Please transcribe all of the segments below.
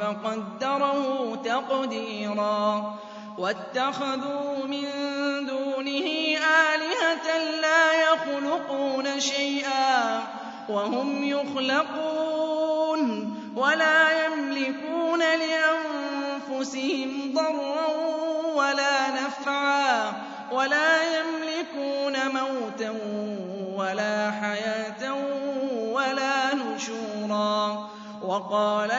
فقدره تقديرا. واتخذوا من دونه آلهة لا يخلقون شيئا وهم يخلقون ولا يملكون لأنفسهم ضرا ولا نفعا ولا يملكون موتا ولا حياة ولا نشورا. وقال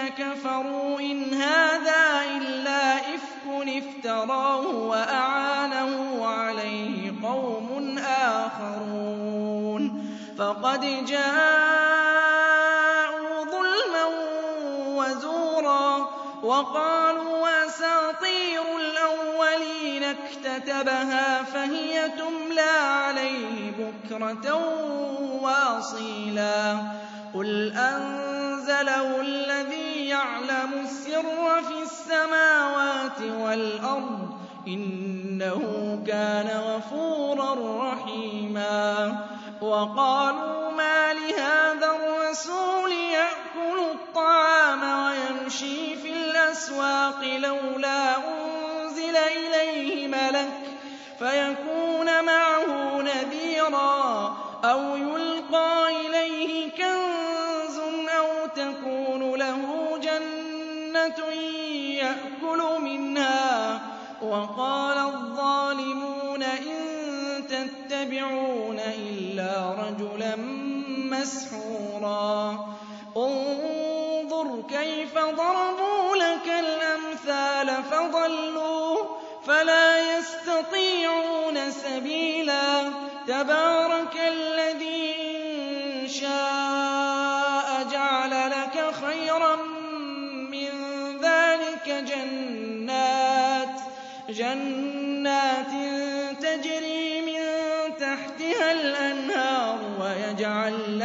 الذين كفروا إن هذا إلا إفك افتراه وأعانه عليه قوم آخرون. فقد جاءوا ظلما وزورا وقالوا أساطير الأولين اكتتبها فهي تملى عليه بكرة وأصيلا. قُلْ أَنزَلَهُ الَّذِي يَعْلَمُ السِّرَّ فِي السَّمَاوَاتِ وَالْأَرْضِ ۚ إِنَّهُ كَانَ غَفُورًا رَّحِيمًا. وَقَالُوا مَالِ هَٰذَا الرَّسُولِ يَأْكُلُ الطَّعَامَ وَيَمْشِي فِي الْأَسْوَاقِ لَوْلَا أُنزِلَ إِلَيْهِ مَلَكٌ فَيَكُونَ مَعَهُ وَقَالَ الظَّالِمُونَ إِن تَتَّبِعُونَ إِلَّا رَجُلًا مَّسْحُورًا. انظُرْ كَيْفَ ضَرَبُوا لَكَ الْأَمْثَالَ فَضَلُّوا فَلَا يَسْتَطِيعُونَ سَبِيلًا. تَبَارَكَ الَّذِي إِن شَاءَ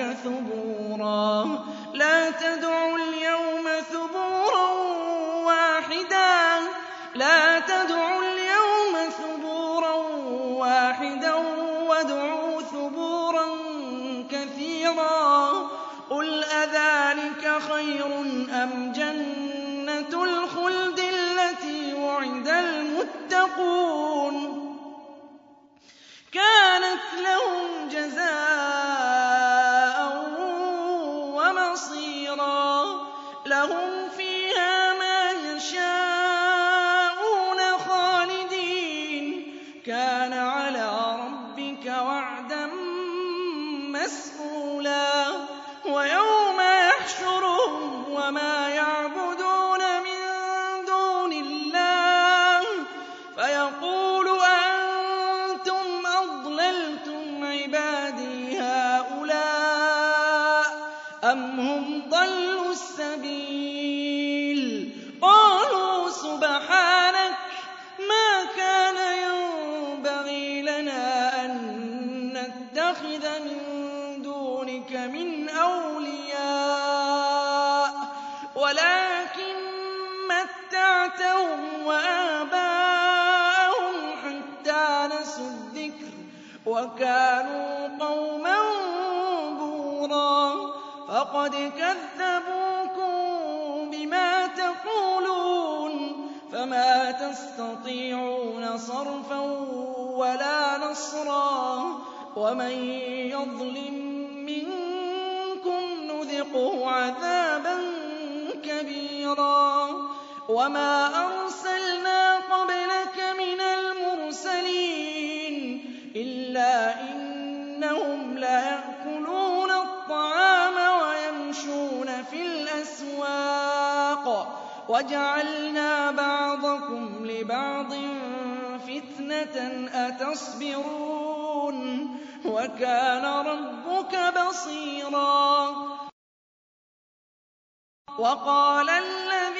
هُنَالِكَ ثُبُورًا. لَّا تَدْعُوا الْيَوْمَ ثُبُورًا وَاحِدًا. وَادْعُوا ثُبُورًا كَثِيرًا. قُلْ أَذَٰلِكَ خَيْرٌ أَمْ جَنَّةُ الْخُلْدِ الَّتِي وُعِدَ الْمُتَّقُونَ؟ وَكَانُوا قَوْمًا بُورًا فَقَدْ كَذَّبُوكُم بِمَا تَقُولُونَ فَمَا تَسْتَطِيعُونَ صَرْفًا وَلَا نَصْرًا وَمَن يَظْلِم نُذِقْهُ عَذَابًا كَبِيرًا وَمَا أَرْسَلْنَا إِنَّهُمْ لَيَأْكُلُونَ الطَّعَامَ وَيَمْشُونَ فِي الْأَسْوَاقِ. وَجَعَلْنَا بَعْضَكُمْ لِبَعْضٍ فِتْنَةً أَتَصْبِرُونَ. وَكَانَ رَبُّكَ بَصِيرًا. وَقَالَ الَّذِينَ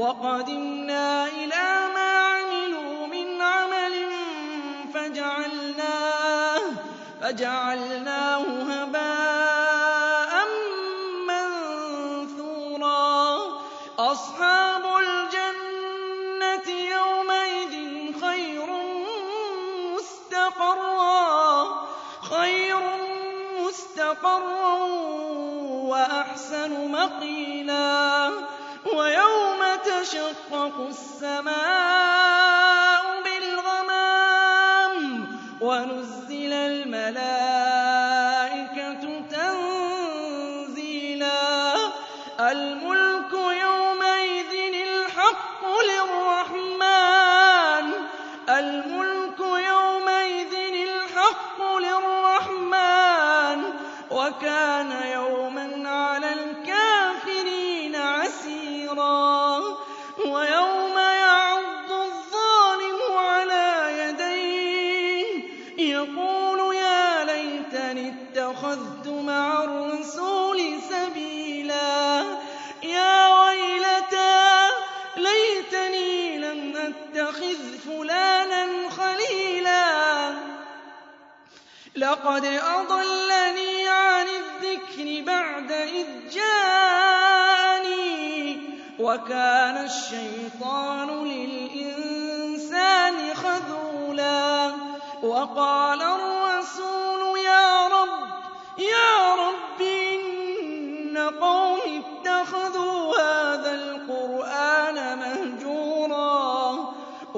وَقَدِمْنَا إِلَىٰ مَا عَمِلُوا مِنْ عَمَلٍ فَجَعَلْنَاهُ هَبَاءً مَّنثُورًا. أَصْحَابُ الْجَنَّةِ يَوْمَئِذٍ خَيْرٌ مُّسْتَقَرًّا وَأَحْسَنُ مَقِيلًا. تَشَقَّقُ السَّمَاءُ بِالْغَمَامِ وَنُزِّلَ الْمَلَائِكَةُ تَنزِيلًا. لَمْ أَتَّخِذْ فُلَانًا خَلِيلًا. لَّقَدْ أَضَلَّنِي عَنِ الذِّكْرِ بَعْدَ إِذْ جَاءَنِي ۗ وَكَانَ الشَّيْطَانُ لِلْإِنسَانِ خَذُولًا. وَقَالَ الرَّسُولُ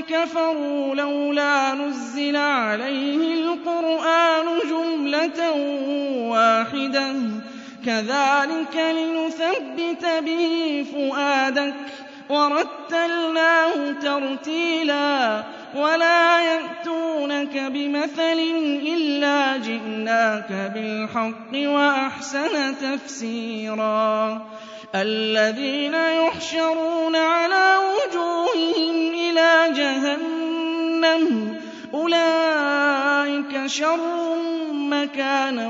كَفَرُوا لَوْلَا نُزِّلَ عَلَيْهِ الْقُرْآنُ جُمْلَةً وَاحِدَةً ۚ. كَذَٰلِكَ لِنُثَبِّتَ بِهِ فُؤَادَكَ ۖ وَرَتَّلْنَاهُ تَرْتِيلًا. وَلَا يَأْتُونَكَ بِمَثَلٍ إِلَّا جِئْنَاكَ بِالْحَقِّ وَأَحْسَنَ تَفْسِيرًا. الَّذِينَ يُحْشَرُونَ عَلَىٰ وُجُوهِهِمْ إِلَىٰ جَهَنَّمَ. أُولَٰئِكَ شَرٌّ مَّكَانًا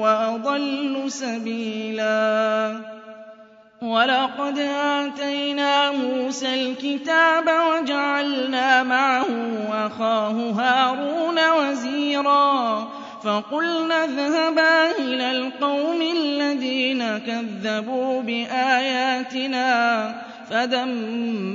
وَأَضَلُّ سَبِيلًا. وَلَقَدْ آتَيْنَا مُوسَى الْكِتَابَ وَجَعَلْنَا مَعَهُ أَخَاهُ هَارُونَ وَزِيرًا. فَقُلْنَا اذْهَبَا إِلَى الْقَوْمِ الَّذِينَ كَذَّبُوا بِآيَاتِنَا. فَدَمَّرْنَاهُمْ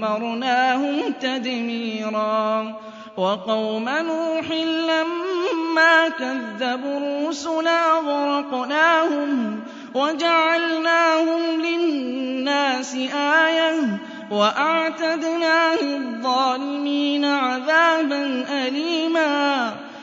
تَدْمِيرًا وَقَوْمَ نُوحٍ لَّمَّا كَذَّبُوا الرُّسُلَ أَغْرَقْنَاهُمْ وَجَعَلْنَاهُمْ لِلنَّاسِ آيَةً وَأَعْتَدْنَا لِلظَّالِمِينَ عَذَابًا أَلِيمًا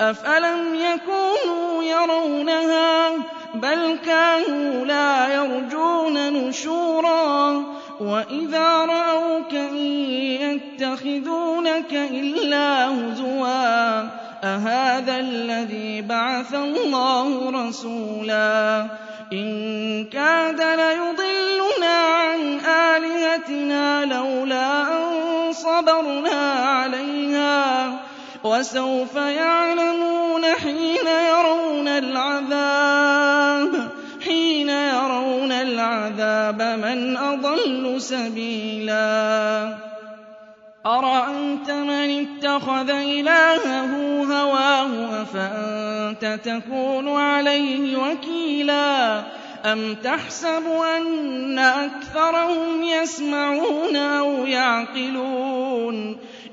أَفَلَمْ يَكُونُوا يَرَوْنَهَا بَلْ كَانُوا لَا يَرْجُونَ نُشُورًا وَإِذَا رَأَوْكَ إِن يَتَّخِذُونَكَ إِلَّا هُزُوًا أَهَٰذَا الَّذِي بَعَثَ اللَّهُ رَسُولًا إِن كَادَ لَيُضِلُّنَا عَنْ آلِهَتِنَا لَوْلَا أَن صَبَرْنَا عَلَيْهَا ۚ وَسَوْفَ يَعْلَمُونَ حِينَ يَرَوْنَ الْعَذَابَ حِينَ يَرَوْنَ الْعَذَابَ مَنْ أَضَلُّ سَبِيلًا. أَرَأَيْتَ مَنِ اتَّخَذَ إِلَٰهَهُ هَوَاهُ أَفَأَنتَ تَكُونُ عَلَيْهِ وَكِيلًا؟ أَمْ تَحْسَبُ أَنَّ أَكْثَرَهُمْ يَسْمَعُونَ أَوْ يَعْقِلُونَ؟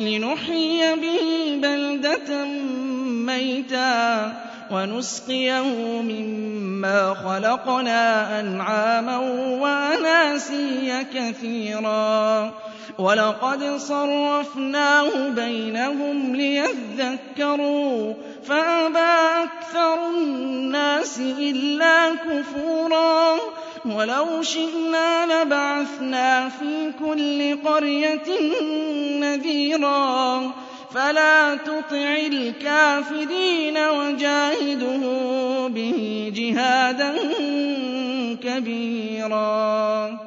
لِّنُحْيِيَ بِهِ بَلْدَةً مَّيْتًا وَنُسْقِيَهُ مِمَّا خَلَقْنَا أَنْعَامًا وَأَنَاسِيَّ كَثِيرًا. وَلَقَدْ صَرَّفْنَاهُ بَيْنَهُمْ لِيَذَّكَّرُوا فَأَبَىٰ أَكْثَرُ النَّاسِ إِلَّا كُفُورًا. وَلَوْ شِئْنَا لَبَعَثْنَا فِي كُلِّ قَرْيَةٍ نَّذِيرًا. فَلَا تُطِعِ الْكَافِرِينَ وَجَاهِدْهُم بِهِ جِهَادًا كَبِيرًا.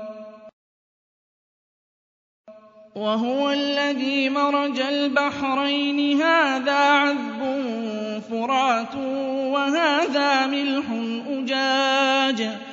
وَهُوَ الَّذِي مَرَجَ الْبَحْرَيْنِ. هَٰذَا عَذْبٌ فُرَاتٌ وَهَٰذَا مِلْحٌ أُجَاجٌ.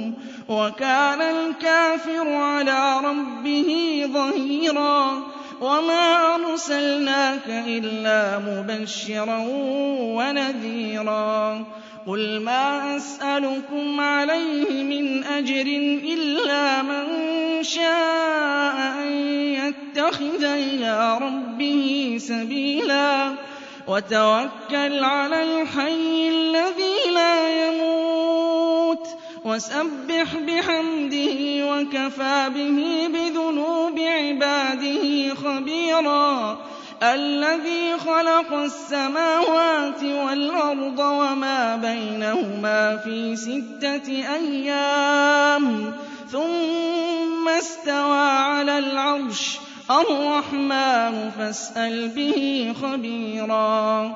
وَكَانَ الْكَافِرُ عَلَىٰ رَبِّهِ ظَهِيرًا وَمَا أَرْسَلْنَاكَ إِلَّا مُبَشِّرًا وَنَذِيرًا قُلْ مَا أَسْأَلُكُمْ عَلَيْهِ مِنْ أَجْرٍ إِلَّا مَن شَاءَ أَن يَتَّخِذَ إِلَىٰ رَبِّهِ سَبِيلًا وَتَوَكَّلْ عَلَى الْحَيِّ الَّذِي لَا يَمُوتُ وَسَبِّحْ بِحَمْدِهِ وَكَفَىٰ بِهِ بِذُنُوبِ عِبَادِهِ خَبِيرًا الَّذِي خَلَقَ السَّمَاوَاتِ وَالْأَرْضَ وَمَا بَيْنَهُمَا فِي سِتَّةِ أَيَّامٍ ثُمَّ اسْتَوَىٰ عَلَى الْعَرْشِ الرَّحْمَٰنُ فَاسْأَلْ بِهِ خَبِيرًا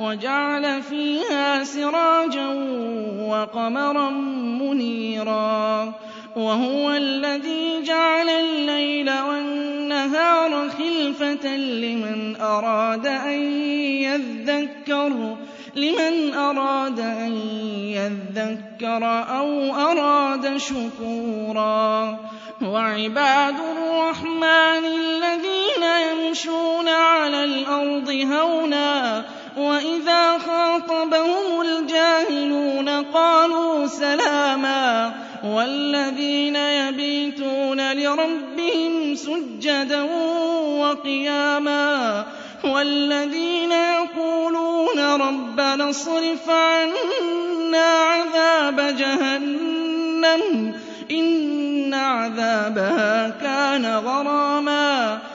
وَجَعَلَ فِيهَا سِرَاجًا وَقَمَرًا مُّنِيرًا وَهُوَ الَّذِي جَعَلَ اللَّيْلَ وَالنَّهَارَ خِلْفَةً لِّمَنْ أَرَادَ أَن يَذَّكَّرَ لمن أراد أن يذكر أو أراد شكورا. وعباد الرحمن الذين يمشون على الأرض هونا وإذا خاطبهم الجاهلون قالوا سلاما والذين يبيتون لربهم سجدا وقياما والذين يقولون ربنا اصرف عنا عذاب جهنم إن عذابها كان غراما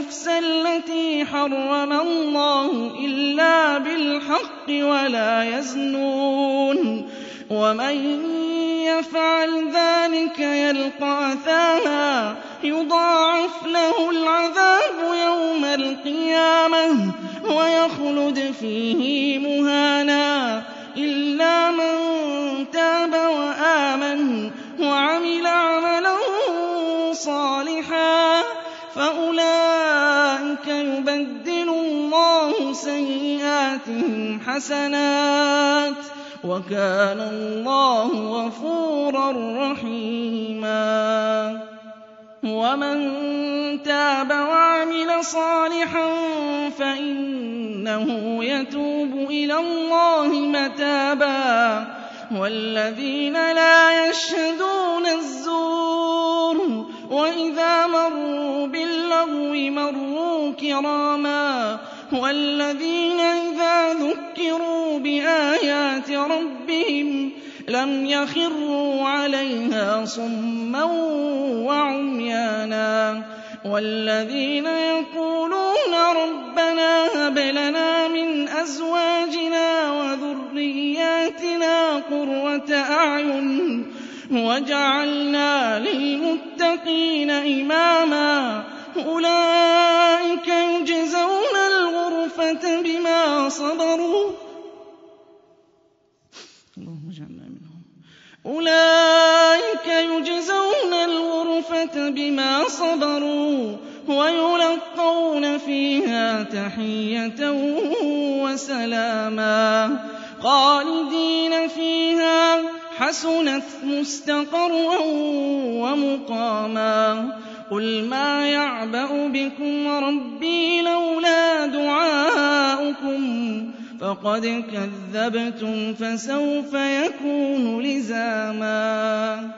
النفس التي حرم الله إلا بالحق ولا يزنون ومن يفعل ذلك يلقى أثاما يضاعف له العذاب يوم القيامة ويخلد فيه مهانا إلا من تاب وآمن وعمل عملا صالحا فأولئك يبدل الله سيئاتهم حسنات وكان الله غفورا رحيما ومن تاب وعمل صالحا فإنه يتوب إلى الله متابا والذين لا يشهدون الزور وإذا مروا باللغو مروا كراما والذين إذا ذكروا بآيات ربهم لم يخروا عليها صما وعميانا والذين يقولون ربنا هب لنا من أزواجنا وذرياتنا قرة أعين وجعلنا للمتقين إماما أولئك يجزون الغرفة بما صبروا أولئك يجزون الغرفة بما صبروا ويلقون فيها تحية وسلاما خالدين فيها حسنت مستقرا ومقاما قل ما يعبأ بكم ربي لولا دعاؤكم فقد كذبتم فسوف يكون لزاما